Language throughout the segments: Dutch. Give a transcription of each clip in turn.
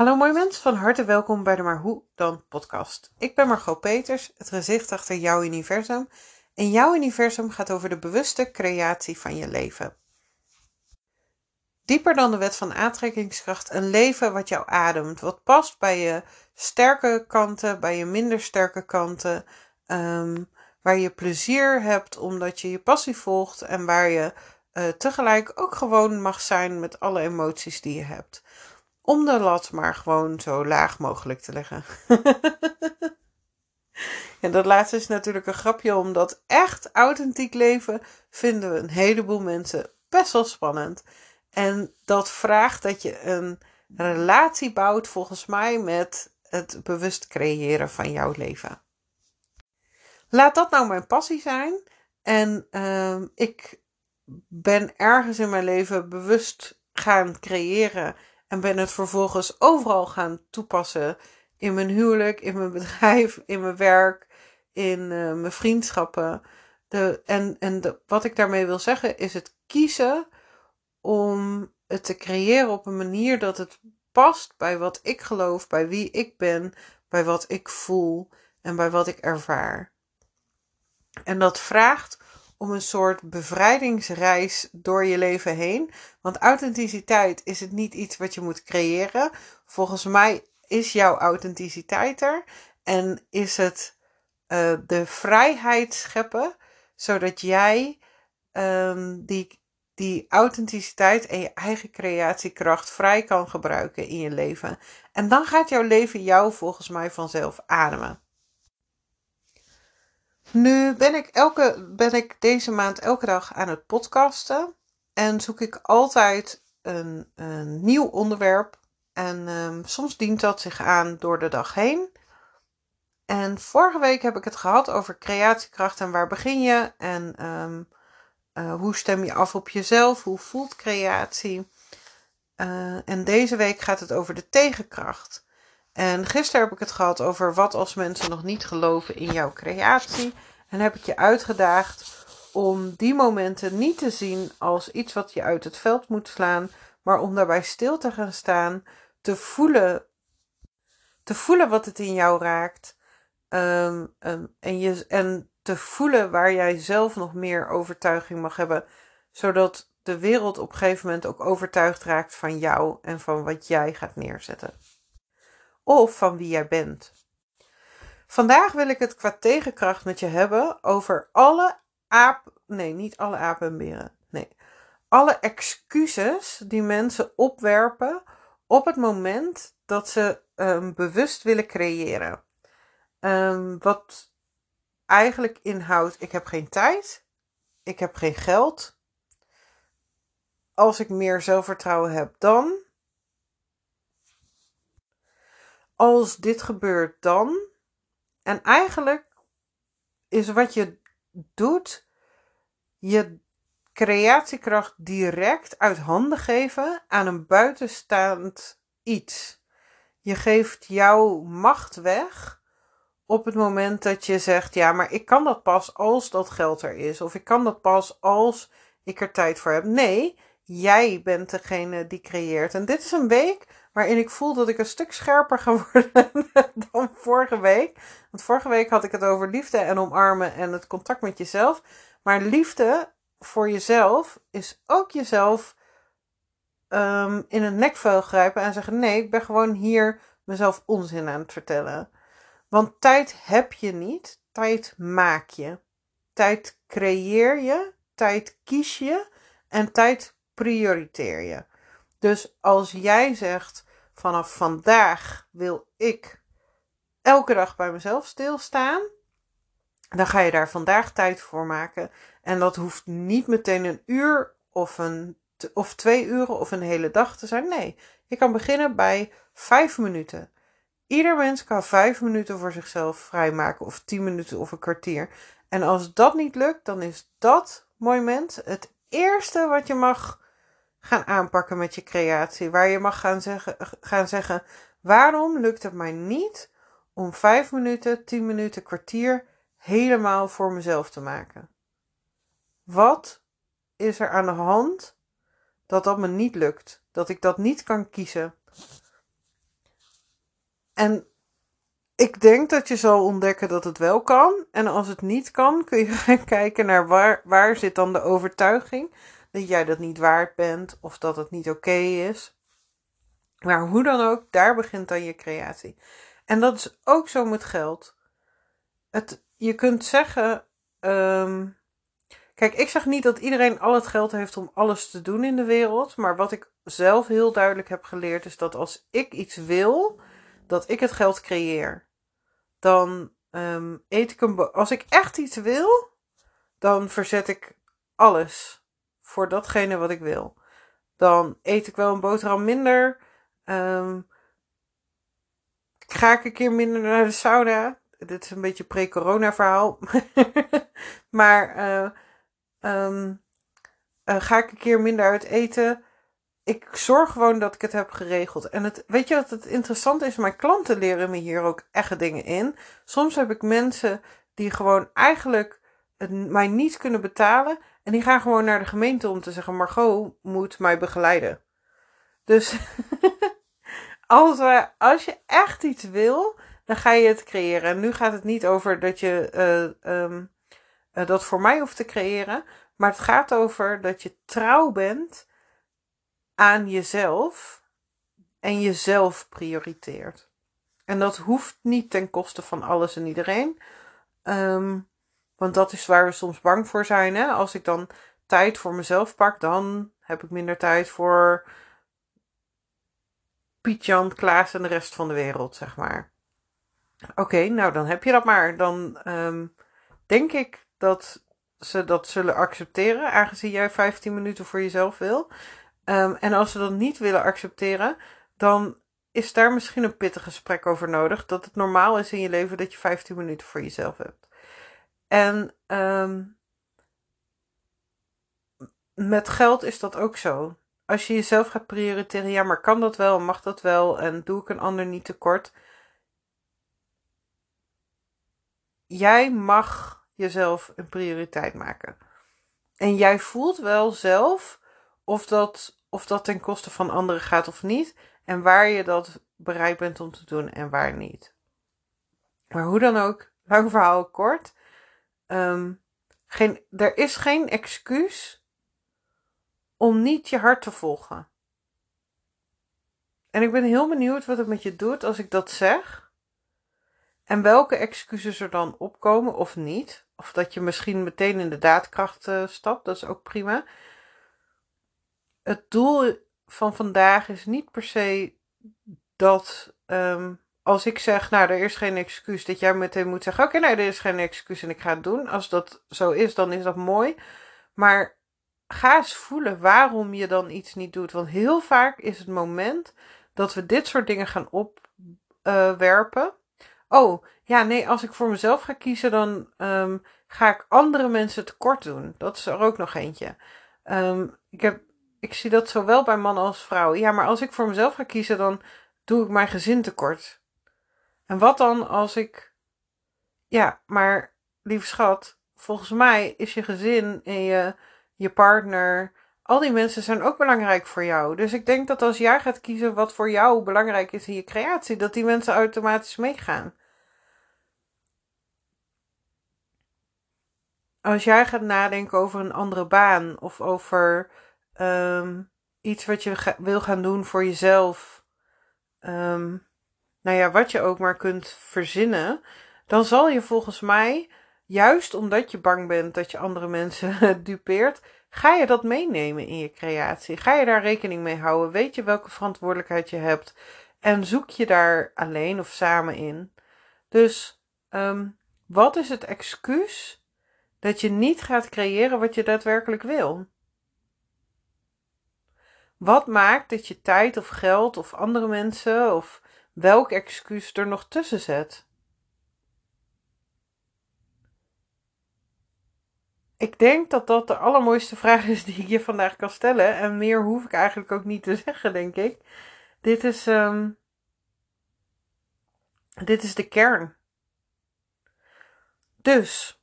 Hallo mooi mensen, van harte welkom bij de Maar Hoe Dan podcast. Ik ben Margot Peters, het gezicht achter jouw universum. En jouw universum gaat over de bewuste creatie van je leven. Dieper dan de wet van aantrekkingskracht, een leven wat jou ademt, wat past bij je sterke kanten, bij je minder sterke kanten, um, waar je plezier hebt omdat je je passie volgt en waar je uh, tegelijk ook gewoon mag zijn met alle emoties die je hebt om de lat maar gewoon zo laag mogelijk te leggen. en dat laatste is natuurlijk een grapje, omdat echt authentiek leven vinden we een heleboel mensen best wel spannend. En dat vraagt dat je een relatie bouwt, volgens mij, met het bewust creëren van jouw leven. Laat dat nou mijn passie zijn. En uh, ik ben ergens in mijn leven bewust gaan creëren en ben het vervolgens overal gaan toepassen. In mijn huwelijk, in mijn bedrijf, in mijn werk, in uh, mijn vriendschappen. De, en en de, wat ik daarmee wil zeggen is het kiezen om het te creëren op een manier dat het past bij wat ik geloof, bij wie ik ben, bij wat ik voel en bij wat ik ervaar. En dat vraagt om een soort bevrijdingsreis door je leven heen. Want authenticiteit is het niet iets wat je moet creëren. Volgens mij is jouw authenticiteit er. En is het uh, de vrijheid scheppen, zodat jij um, die, die authenticiteit en je eigen creatiekracht vrij kan gebruiken in je leven. En dan gaat jouw leven jou volgens mij vanzelf ademen. Nu ben ik, elke, ben ik deze maand elke dag aan het podcasten. En zoek ik altijd een, een nieuw onderwerp. En um, soms dient dat zich aan door de dag heen. En vorige week heb ik het gehad over creatiekracht en waar begin je? En um, uh, hoe stem je af op jezelf? Hoe voelt creatie? Uh, en deze week gaat het over de tegenkracht. En gisteren heb ik het gehad over wat als mensen nog niet geloven in jouw creatie. En heb ik je uitgedaagd om die momenten niet te zien als iets wat je uit het veld moet slaan, maar om daarbij stil te gaan staan, te voelen, te voelen wat het in jou raakt. Um, um, en, je, en te voelen waar jij zelf nog meer overtuiging mag hebben, zodat de wereld op een gegeven moment ook overtuigd raakt van jou en van wat jij gaat neerzetten of van wie jij bent. Vandaag wil ik het qua tegenkracht met je hebben over alle aap. Nee, niet alle apen en beren. Nee. Alle excuses die mensen opwerpen op het moment dat ze um, bewust willen creëren. Um, wat eigenlijk inhoudt: ik heb geen tijd, ik heb geen geld. Als ik meer zelfvertrouwen heb, dan als dit gebeurt dan. En eigenlijk is wat je doet, je creatiekracht direct uit handen geven aan een buitenstaand iets. Je geeft jouw macht weg op het moment dat je zegt: Ja, maar ik kan dat pas als dat geld er is. Of ik kan dat pas als ik er tijd voor heb. Nee, jij bent degene die creëert. En dit is een week waarin ik voel dat ik een stuk scherper ga worden dan vorige week. Want vorige week had ik het over liefde en omarmen en het contact met jezelf. Maar liefde voor jezelf is ook jezelf um, in het nekvel grijpen en zeggen: nee, ik ben gewoon hier mezelf onzin aan het vertellen. Want tijd heb je niet, tijd maak je. Tijd creëer je, tijd kies je en tijd prioriteer je. Dus als jij zegt: vanaf vandaag wil ik elke dag bij mezelf stilstaan, dan ga je daar vandaag tijd voor maken. En dat hoeft niet meteen een uur of, een, of twee uren of een hele dag te zijn. Nee, je kan beginnen bij vijf minuten. Ieder mens kan vijf minuten voor zichzelf vrijmaken, of tien minuten of een kwartier. En als dat niet lukt, dan is dat moment het eerste wat je mag gaan aanpakken met je creatie. Waar je mag gaan zeggen, gaan zeggen waarom lukt het mij niet om vijf minuten, tien minuten, kwartier helemaal voor mezelf te maken? Wat is er aan de hand dat dat me niet lukt? Dat ik dat niet kan kiezen? En ik denk dat je zal ontdekken dat het wel kan. En als het niet kan, kun je gaan kijken naar waar, waar zit dan de overtuiging dat jij dat niet waard bent of dat het niet oké is. Maar hoe dan ook, daar begint dan je creatie. En dat is ook zo met geld. Het, je kunt zeggen. Ehm, kijk, ik zeg niet dat iedereen al het geld heeft om alles te doen in de wereld. Maar wat ik zelf heel duidelijk heb geleerd is dat als ik iets wil, dat ik het geld creëer. Dan ehm, eet ik een. Als ik echt iets wil, dan verzet ik alles voor datgene wat ik wil. Dan eet ik wel een boterham minder. Um, ga ik een keer minder naar de sauna. Dit is een beetje pre-corona verhaal. maar uh, um, uh, ga ik een keer minder uit eten. Ik zorg gewoon dat ik het heb geregeld. En het, weet je wat het interessante is? Mijn klanten leren me hier ook echt dingen in. Soms heb ik mensen die gewoon eigenlijk het, mij niet kunnen betalen. En die gaan gewoon naar de gemeente om te zeggen: Margot moet mij begeleiden. Dus als, we, als je echt iets wil, dan ga je het creëren. En nu gaat het niet over dat je uh, um, uh, dat voor mij hoeft te creëren. Maar het gaat over dat je trouw bent aan jezelf en jezelf prioriteert. En dat hoeft niet ten koste van alles en iedereen. Um, want dat is waar we soms bang voor zijn. Hè? Als ik dan tijd voor mezelf pak, dan heb ik minder tijd voor Piet, Jan, Klaas en de rest van de wereld, zeg maar. Oké, nou dan heb je dat maar. Dan um, denk ik dat ze dat zullen accepteren, aangezien jij 15 minuten voor jezelf wil. Um, en als ze dat niet willen accepteren, dan is daar misschien een pittig gesprek over nodig. Dat het normaal is in je leven dat je 15 minuten voor jezelf hebt. En um, met geld is dat ook zo als je jezelf gaat prioriteren, ja, maar kan dat wel, mag dat wel en doe ik een ander niet tekort? Jij mag jezelf een prioriteit maken. En jij voelt wel zelf of dat, of dat ten koste van anderen gaat of niet. En waar je dat bereid bent om te doen en waar niet. Maar hoe dan ook, lang verhaal kort. Um, geen, er is geen excuus om niet je hart te volgen. En ik ben heel benieuwd wat het met je doet als ik dat zeg. En welke excuses er dan opkomen of niet. Of dat je misschien meteen in de daadkracht uh, stapt, dat is ook prima. Het doel van vandaag is niet per se dat um, als ik zeg, nou, er is geen excuus, dat jij meteen moet zeggen: Oké, nou, er is geen excuus en ik ga het doen. Als dat zo is, dan is dat mooi. Maar ga eens voelen waarom je dan iets niet doet. Want heel vaak is het moment dat we dit soort dingen gaan opwerpen. Uh, oh, ja, nee, als ik voor mezelf ga kiezen, dan um, ga ik andere mensen tekort doen. Dat is er ook nog eentje. Um, ik, heb, ik zie dat zowel bij mannen als vrouwen. Ja, maar als ik voor mezelf ga kiezen, dan doe ik mijn gezin tekort. En wat dan als ik. Ja, maar lieve schat, volgens mij is je gezin en je je partner. Al die mensen zijn ook belangrijk voor jou. Dus ik denk dat als jij gaat kiezen wat voor jou belangrijk is in je creatie, dat die mensen automatisch meegaan. Als jij gaat nadenken over een andere baan of over um, iets wat je wil gaan doen voor jezelf, um, nou ja, wat je ook maar kunt verzinnen, dan zal je volgens mij juist omdat je bang bent dat je andere mensen dupeert, ga je dat meenemen in je creatie. Ga je daar rekening mee houden? Weet je welke verantwoordelijkheid je hebt? En zoek je daar alleen of samen in? Dus um, wat is het excuus dat je niet gaat creëren wat je daadwerkelijk wil? Wat maakt dat je tijd of geld of andere mensen of welk excuus er nog tussen zet? Ik denk dat dat de allermooiste vraag is die ik je vandaag kan stellen. En meer hoef ik eigenlijk ook niet te zeggen, denk ik. Dit is, um, dit is de kern. Dus,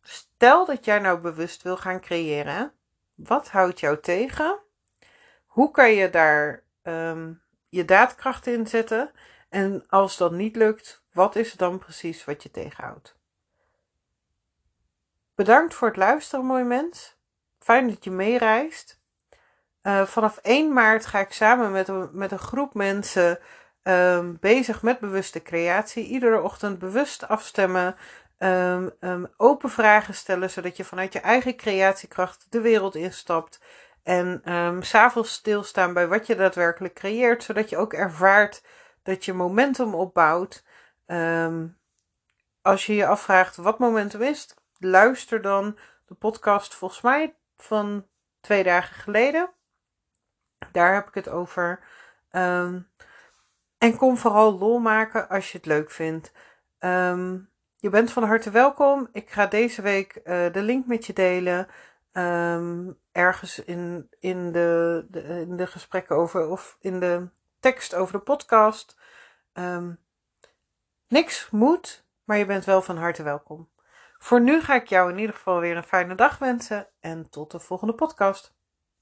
stel dat jij nou bewust wil gaan creëren. Wat houdt jou tegen? Hoe kan je daar um, je daadkracht in zetten? En als dat niet lukt, wat is het dan precies wat je tegenhoudt? Bedankt voor het luisteren, mooi mens. Fijn dat je meereist. Uh, vanaf 1 maart ga ik samen met een, met een groep mensen um, bezig met bewuste creatie. Iedere ochtend bewust afstemmen. Um, um, open vragen stellen, zodat je vanuit je eigen creatiekracht de wereld instapt. En um, s'avonds stilstaan bij wat je daadwerkelijk creëert, zodat je ook ervaart dat je momentum opbouwt. als je je afvraagt wat momentum is, luister dan de podcast volgens mij van twee dagen geleden. Daar heb ik het over. Um, en kom vooral lol maken als je het leuk vindt. Je bent van harte welkom. Ik ga deze week uh, de link met je delen. Um, ergens in, in, de, de, in de gesprekken over, of in de tekst over de podcast. Um, niks moet, maar je bent wel van harte welkom. Voor nu ga ik jou in ieder geval weer een fijne dag wensen en tot de volgende podcast.